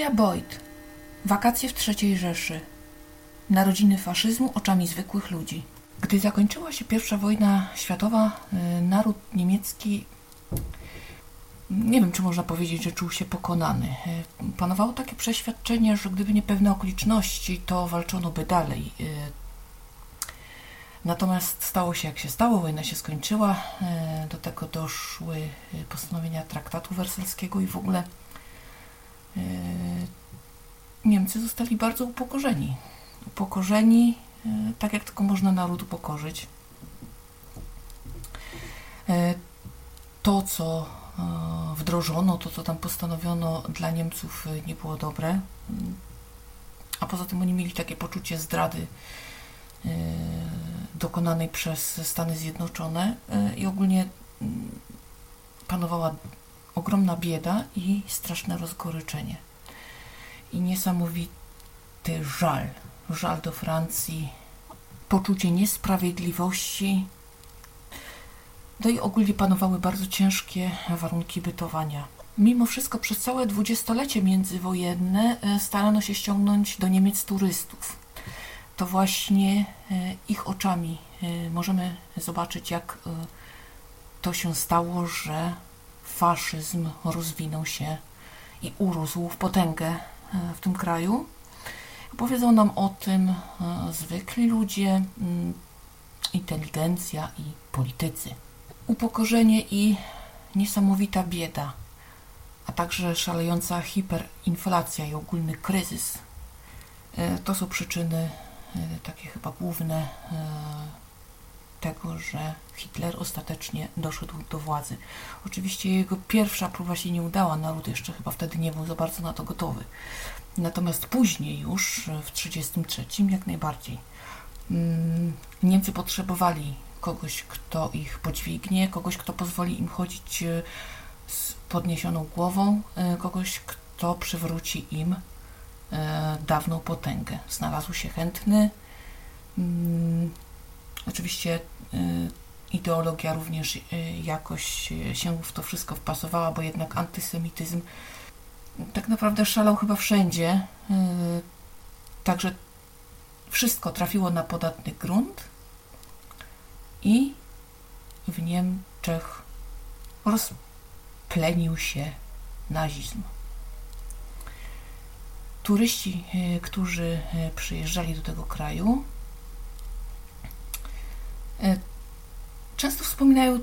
Julia Boyd. Wakacje w III Rzeszy. Narodziny faszyzmu oczami zwykłych ludzi. Gdy zakończyła się I wojna światowa, y, naród niemiecki, nie wiem czy można powiedzieć, że czuł się pokonany. Y, panowało takie przeświadczenie, że gdyby nie pewne okoliczności, to walczono by dalej. Y, natomiast stało się jak się stało, wojna się skończyła, do tego doszły postanowienia traktatu wersalskiego i w ogóle Niemcy zostali bardzo upokorzeni. Upokorzeni, e, tak jak tylko można naród upokorzyć. E, to, co e, wdrożono, to, co tam postanowiono dla Niemców nie było dobre. A poza tym oni mieli takie poczucie zdrady dokonanej przez Stany Zjednoczone i ogólnie panowała ogromna bieda i straszne rozgoryczenie i niesamowity żal. Żal do Francji, poczucie niesprawiedliwości. No i ogólnie panowały bardzo ciężkie warunki bytowania. Mimo wszystko przez całe dwudziestolecie międzywojenne e, starano się ściągnąć do Niemiec turystów. To właśnie e, ich oczami e, możemy zobaczyć, jak to się stało, że faszyzm rozwinął się i urósł w potęgę E, w tym kraju. Opowiedzą nam o tym e, zwykli ludzie, mm, inteligencja i politycy. Upokorzenie i niesamowita bieda, a także szalejąca hiperinflacja i ogólny kryzys. E, to są przyczyny takie chyba główne tego, że Hitler ostatecznie doszedł do władzy. Oczywiście jego pierwsza próba się nie udała, naród jeszcze chyba wtedy nie był za bardzo na to gotowy. Natomiast później już, w 1933 jak najbardziej. Mm, Niemcy potrzebowali kogoś, kto ich podźwignie, kogoś, kto pozwoli im chodzić e, z podniesioną głową, e, kogoś, kto przywróci im e, dawną potęgę. Znalazł się chętny, mm, Oczywiście y, ideologia również y, jakoś się w to wszystko wpasowała, bo jednak antysemityzm tak naprawdę szalał chyba wszędzie. Y, także wszystko trafiło na podatny grunt i w Niemczech rozplenił się nazizm. Turyści, którzy przyjeżdżali do tego kraju, często wspominają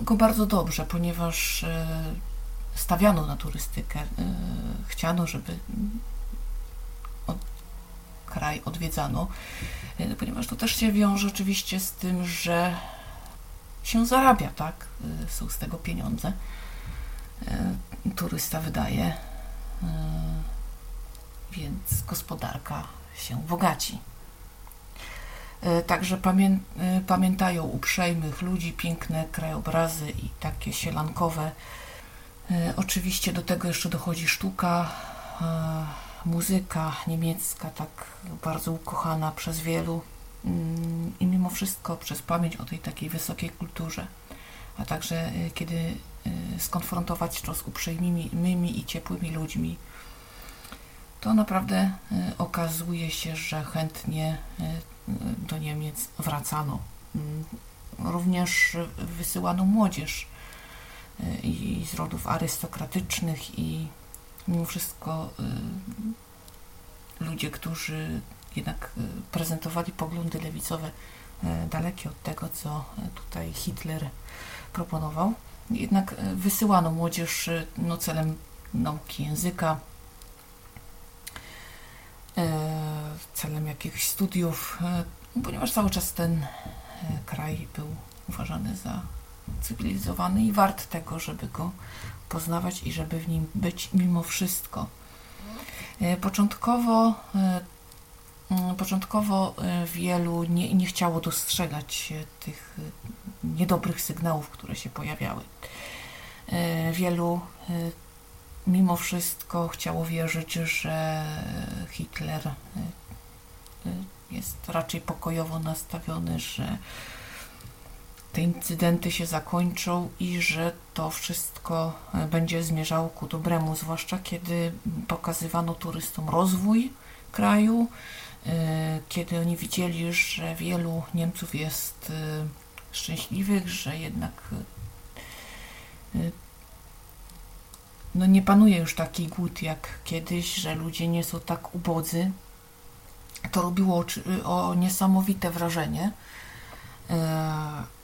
go bardzo dobrze, ponieważ e, stawiano na turystykę. E, chciano, żeby kraj odwiedzano, ponieważ to też się wiąże oczywiście z tym, że się zarabia, tak? Są z tego pieniądze. Turysta wydaje, więc gospodarka się bogaci. E, także pamię e, pamiętają uprzejmych ludzi, piękne krajobrazy i takie sielankowe. E, oczywiście do tego jeszcze dochodzi sztuka, muzyka niemiecka, tak bardzo ukochana przez wielu mm, i mimo wszystko przez pamięć o tej takiej wysokiej kulturze, a także kiedy skonfrontować to z uprzejmymi i ciepłymi ludźmi, to naprawdę okazuje się, że chętnie do Niemiec wracano. Również wysyłano młodzież y, i z rodów arystokratycznych i mimo wszystko y, ludzie, którzy jednak y, prezentowali poglądy lewicowe dalekie od tego, co tutaj Hitler proponował. Jednak wysyłano młodzież no, celem nauki języka, celem jakichś studiów, e, ponieważ cały czas ten e, kraj był uważany za cywilizowany i wart tego, żeby go poznawać i żeby w nim być mimo wszystko. E, początkowo, początkowo wielu nie, nie chciało dostrzegać tych niedobrych sygnałów, które się pojawiały. Wielu mimo wszystko chciało wierzyć, że Hitler jest raczej pokojowo nastawiony, że te incydenty się zakończą i że to wszystko e, będzie zmierzało ku dobremu, zwłaszcza kiedy pokazywano turystom rozwój kraju, e, kiedy oni widzieli, że wielu Niemców jest e, szczęśliwych, że jednak no nie panuje już taki głód jak kiedyś, że ludzie nie są tak ubodzy. To robiło o niesamowite wrażenie.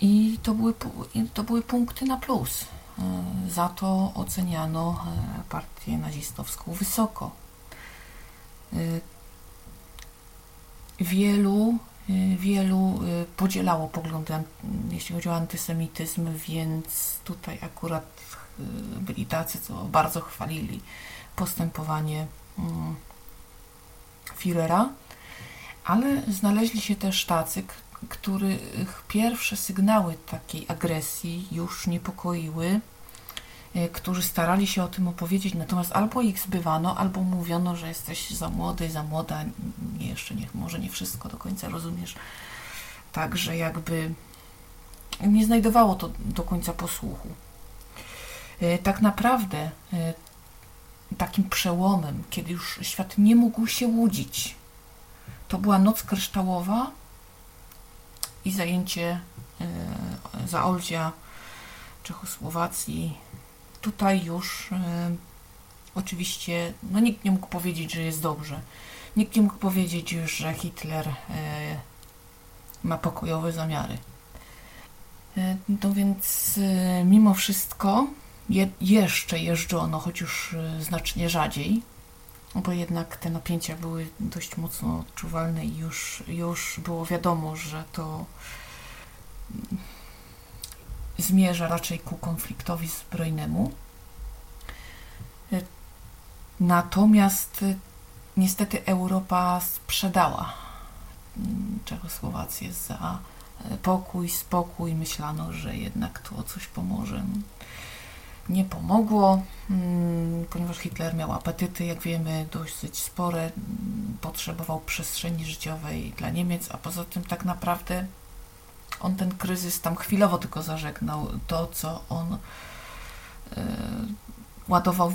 I to były, to były punkty na plus. E, za to oceniano partię nazistowską wysoko. Wielu, wielu podzielało poglądy, jeśli chodzi o antysemityzm, więc tutaj akurat byli tacy, co bardzo chwalili postępowanie mm, Führera, ale znaleźli się też tacy, których pierwsze sygnały takiej agresji już niepokoiły, e, którzy starali się o tym opowiedzieć, natomiast albo ich zbywano, albo mówiono, że jesteś za młody, za młoda, jeszcze nie, może nie wszystko do końca rozumiesz. Także jakby nie znajdowało to do końca posłuchu. E, tak naprawdę e, takim przełomem, kiedy już świat nie mógł się łudzić, to była noc kryształowa i zajęcie e, Zaoldzia, Czechosłowacji. Tutaj już e, oczywiście no nikt nie mógł powiedzieć, że jest dobrze. Nikt nie mógł powiedzieć, że Hitler e, ma pokojowe zamiary. No więc mimo wszystko je, jeszcze jeżdżono, choć już znacznie rzadziej, bo jednak te napięcia były dość mocno odczuwalne i już, już było wiadomo, że to zmierza raczej ku konfliktowi zbrojnemu. Natomiast niestety Europa sprzedała Czechosłowację za pokój, spokój. Myślano, że jednak to coś pomoże nie pomogło, mm, ponieważ Hitler miał apetyty, jak wiemy, dosyć spore, potrzebował przestrzeni życiowej dla Niemiec, a poza tym tak naprawdę on ten kryzys tam chwilowo tylko zażegnał. To, co on y, ładował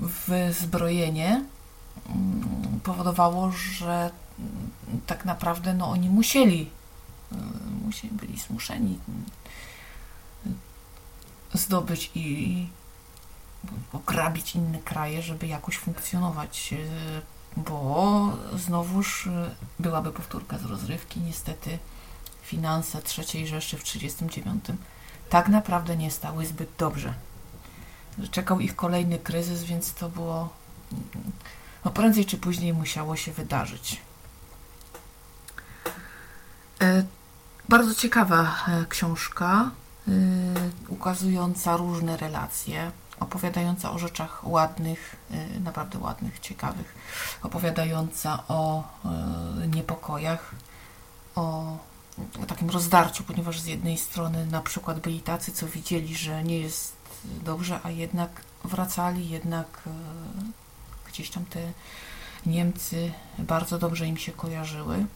w, zbrojenie, y, powodowało, że tak naprawdę no, oni musieli, musieli byli zmuszeni zdobyć i ograbić inne kraje, żeby jakoś funkcjonować, e, bo znowuż e, byłaby powtórka z rozrywki. Niestety finanse III Rzeszy w 1939 tak naprawdę nie stały zbyt dobrze. Czekał ich kolejny kryzys, więc to było no prędzej czy później musiało się wydarzyć. E, bardzo ciekawa książka. Y, ukazująca różne relacje, opowiadająca o rzeczach ładnych, y, naprawdę ładnych, ciekawych, opowiadająca o y, niepokojach, o, takim rozdarciu, ponieważ z jednej strony na przykład byli tacy, co widzieli, że nie jest dobrze, a jednak wracali, jednak gdzieś tam te Niemcy bardzo dobrze im się kojarzyły.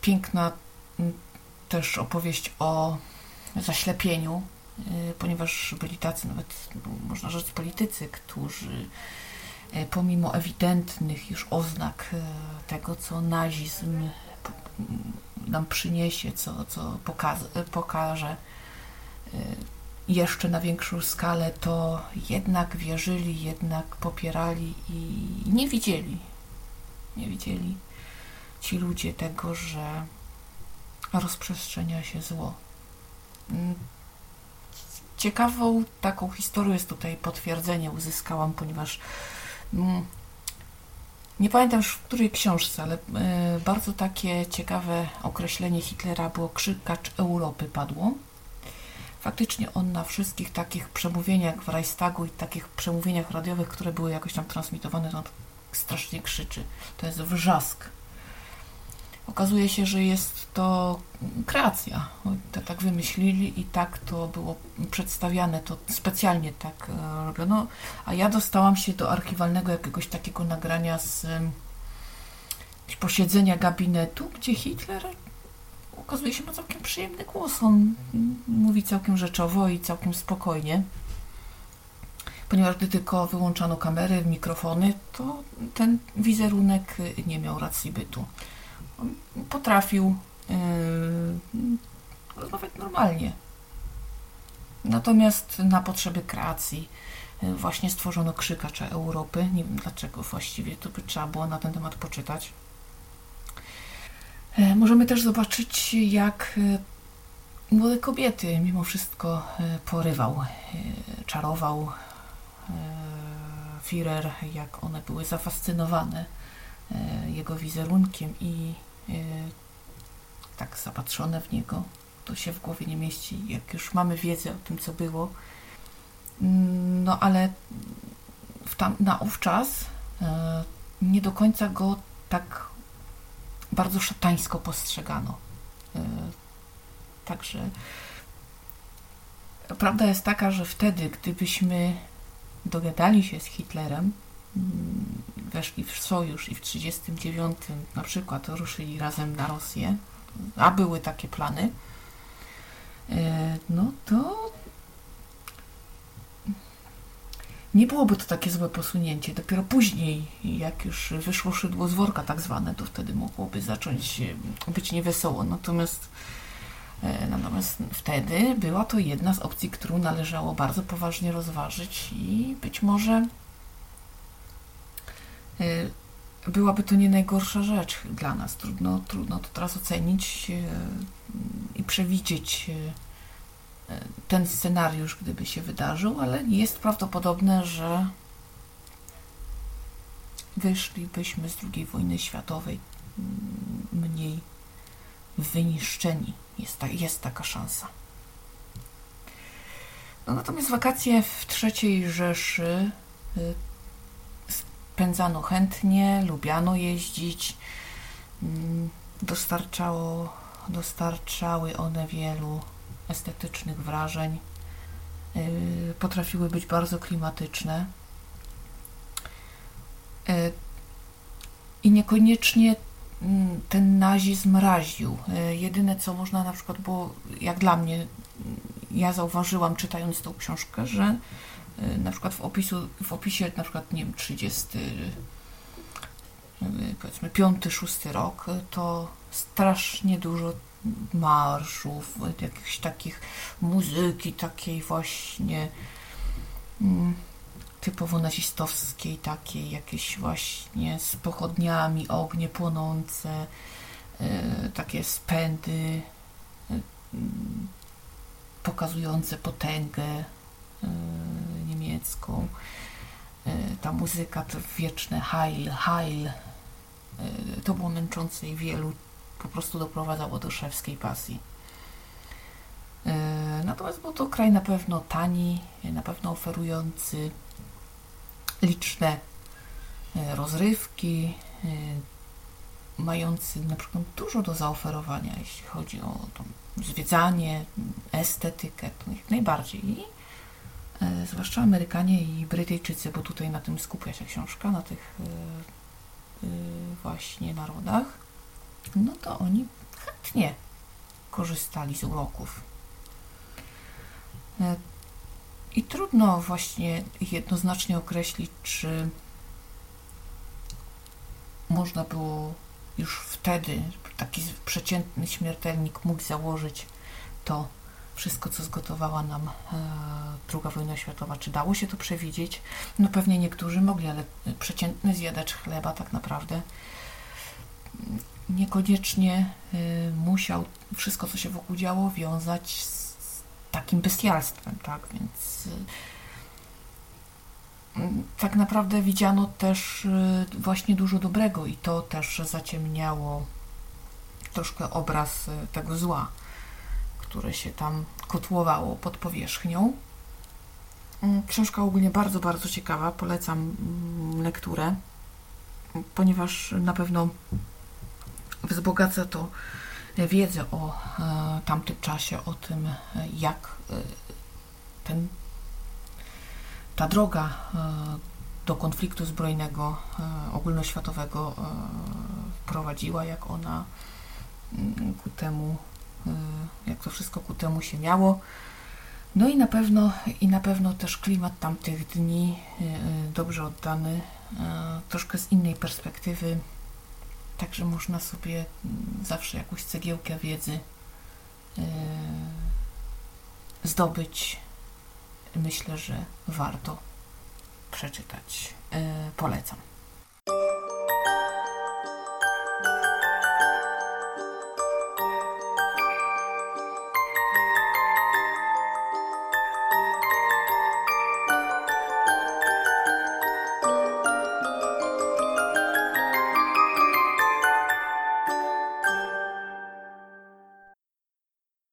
Piękna też opowieść o zaślepieniu, y, ponieważ byli tacy nawet, można rzec, politycy, którzy y, pomimo ewidentnych już oznak y, tego, co nazizm nam przyniesie, co, co pokaże jeszcze na większą skalę, to jednak wierzyli, jednak popierali i nie widzieli, nie widzieli ci ludzie tego, że rozprzestrzenia się zło. Mm, ciekawą taką historię jest tutaj potwierdzenie uzyskałam, ponieważ mm, nie pamiętam już w której książce, ale e, bardzo takie ciekawe określenie Hitlera było krzykacz Europy padło. Faktycznie on na wszystkich takich przemówieniach w Reichstagu i takich przemówieniach radiowych, które były jakoś tam transmitowane, to on strasznie krzyczy. To jest wrzask Okazuje się, że jest to kreacja. To tak wymyślili i tak to było przedstawiane, to specjalnie tak e, robiono. A ja dostałam się do archiwalnego jakiegoś takiego nagrania z posiedzenia gabinetu, gdzie Hitler okazuje się ma całkiem przyjemny głos. On mówi całkiem rzeczowo i całkiem spokojnie. Ponieważ gdy tylko wyłączano kamery, mikrofony, to ten wizerunek nie miał racji bytu. Potrafił yy, rozmawiać normalnie. Natomiast na potrzeby kreacji yy, właśnie stworzono Krzykacza Europy. Nie wiem dlaczego właściwie, to by trzeba było na ten temat poczytać. E, możemy też zobaczyć, jak e, młode kobiety mimo wszystko e, porywał, czarował Führer, jak one były zafascynowane jego wizerunkiem i tak zapatrzone w niego. To się w głowie nie mieści, jak już mamy wiedzę o tym, co było. No ale w tam, na ówczas nie do końca go tak bardzo szatańsko postrzegano. E, także prawda jest taka, że wtedy, gdybyśmy dogadali się z Hitlerem, mm, weszli w sojusz i w 1939 na przykład ruszyli razem na Rosję, a były takie plany, e, no to nie byłoby to takie złe posunięcie. Dopiero później, jak już wyszło szydło z worka tak zwane, to wtedy mogłoby zacząć być niewesoło. Natomiast, e, natomiast wtedy była to jedna z opcji, którą należało bardzo poważnie rozważyć i być może byłaby to nie najgorsza rzecz dla nas. Trudno, trudno to teraz ocenić e, i przewidzieć ten scenariusz, gdyby się wydarzył, ale jest prawdopodobne, że wyszlibyśmy z II wojny światowej mniej wyniszczeni. Jest, ta, jest taka szansa. No, natomiast wakacje w III Rzeszy spędzano chętnie, lubiano jeździć. Mm, dostarczało, dostarczały one wielu estetycznych wrażeń. Y, potrafiły być bardzo klimatyczne. Y, I niekoniecznie mm, ten nazizm raził. Y, jedyne co można na przykład było, jak dla mnie, mm, ja zauważyłam czytając tą książkę, że na przykład w, opisu, w opisie na przykład nie wiem, 30 powiedzmy 5-6 rok, to strasznie dużo marszów, jakichś takich muzyki takiej właśnie mm, typowo nazistowskiej, takiej jakieś właśnie z pochodniami, ognie płonące, y, takie spędy y, pokazujące potęgę y, niemiecką. Ta muzyka, to wieczne Heil, Heil, to było męczące i wielu po prostu doprowadzało do szewskiej pasji. E, natomiast był to kraj na pewno tani, na pewno oferujący liczne e, rozrywki, e, mający na przykład dużo do zaoferowania, jeśli chodzi o zwiedzanie, estetykę, to jak najbardziej. I, zwłaszcza Amerykanie i Brytyjczycy, bo tutaj na tym skupia się książka, na tych właśnie narodach no to oni chętnie korzystali z uroków. E, I trudno właśnie jednoznacznie określić, czy można było już wtedy, taki przeciętny śmiertelnik mógł założyć to wszystko, co zgotowała nam e, II wojna światowa. Czy dało się to przewidzieć? No pewnie niektórzy mogli, ale przeciętny zjadacz chleba tak naprawdę niekoniecznie y, musiał wszystko, co się wokół działo, wiązać z takim bestialstwem, tak? Więc mm, tak naprawdę widziano też właśnie dużo dobrego i to też zaciemniało troszkę obraz tego zła, które się tam kotłowało pod powierzchnią. Mm, książka ogólnie bardzo, bardzo ciekawa, polecam mm, lekturę, ponieważ na pewno wzbogaca to wiedzę o e, tamtym czasie, o tym, jak e, ten, ta droga e, do konfliktu zbrojnego ogólnoświatowego prowadziła, jak ona mm, ku temu jak to wszystko ku temu się miało. No i na pewno, i na pewno też klimat tamtych dni y, y, dobrze oddany, y, troszkę z innej perspektywy, także można sobie mm, zawsze jakąś cegiełkę wiedzy y, zdobyć. Myślę, że warto przeczytać. Y, Polecam.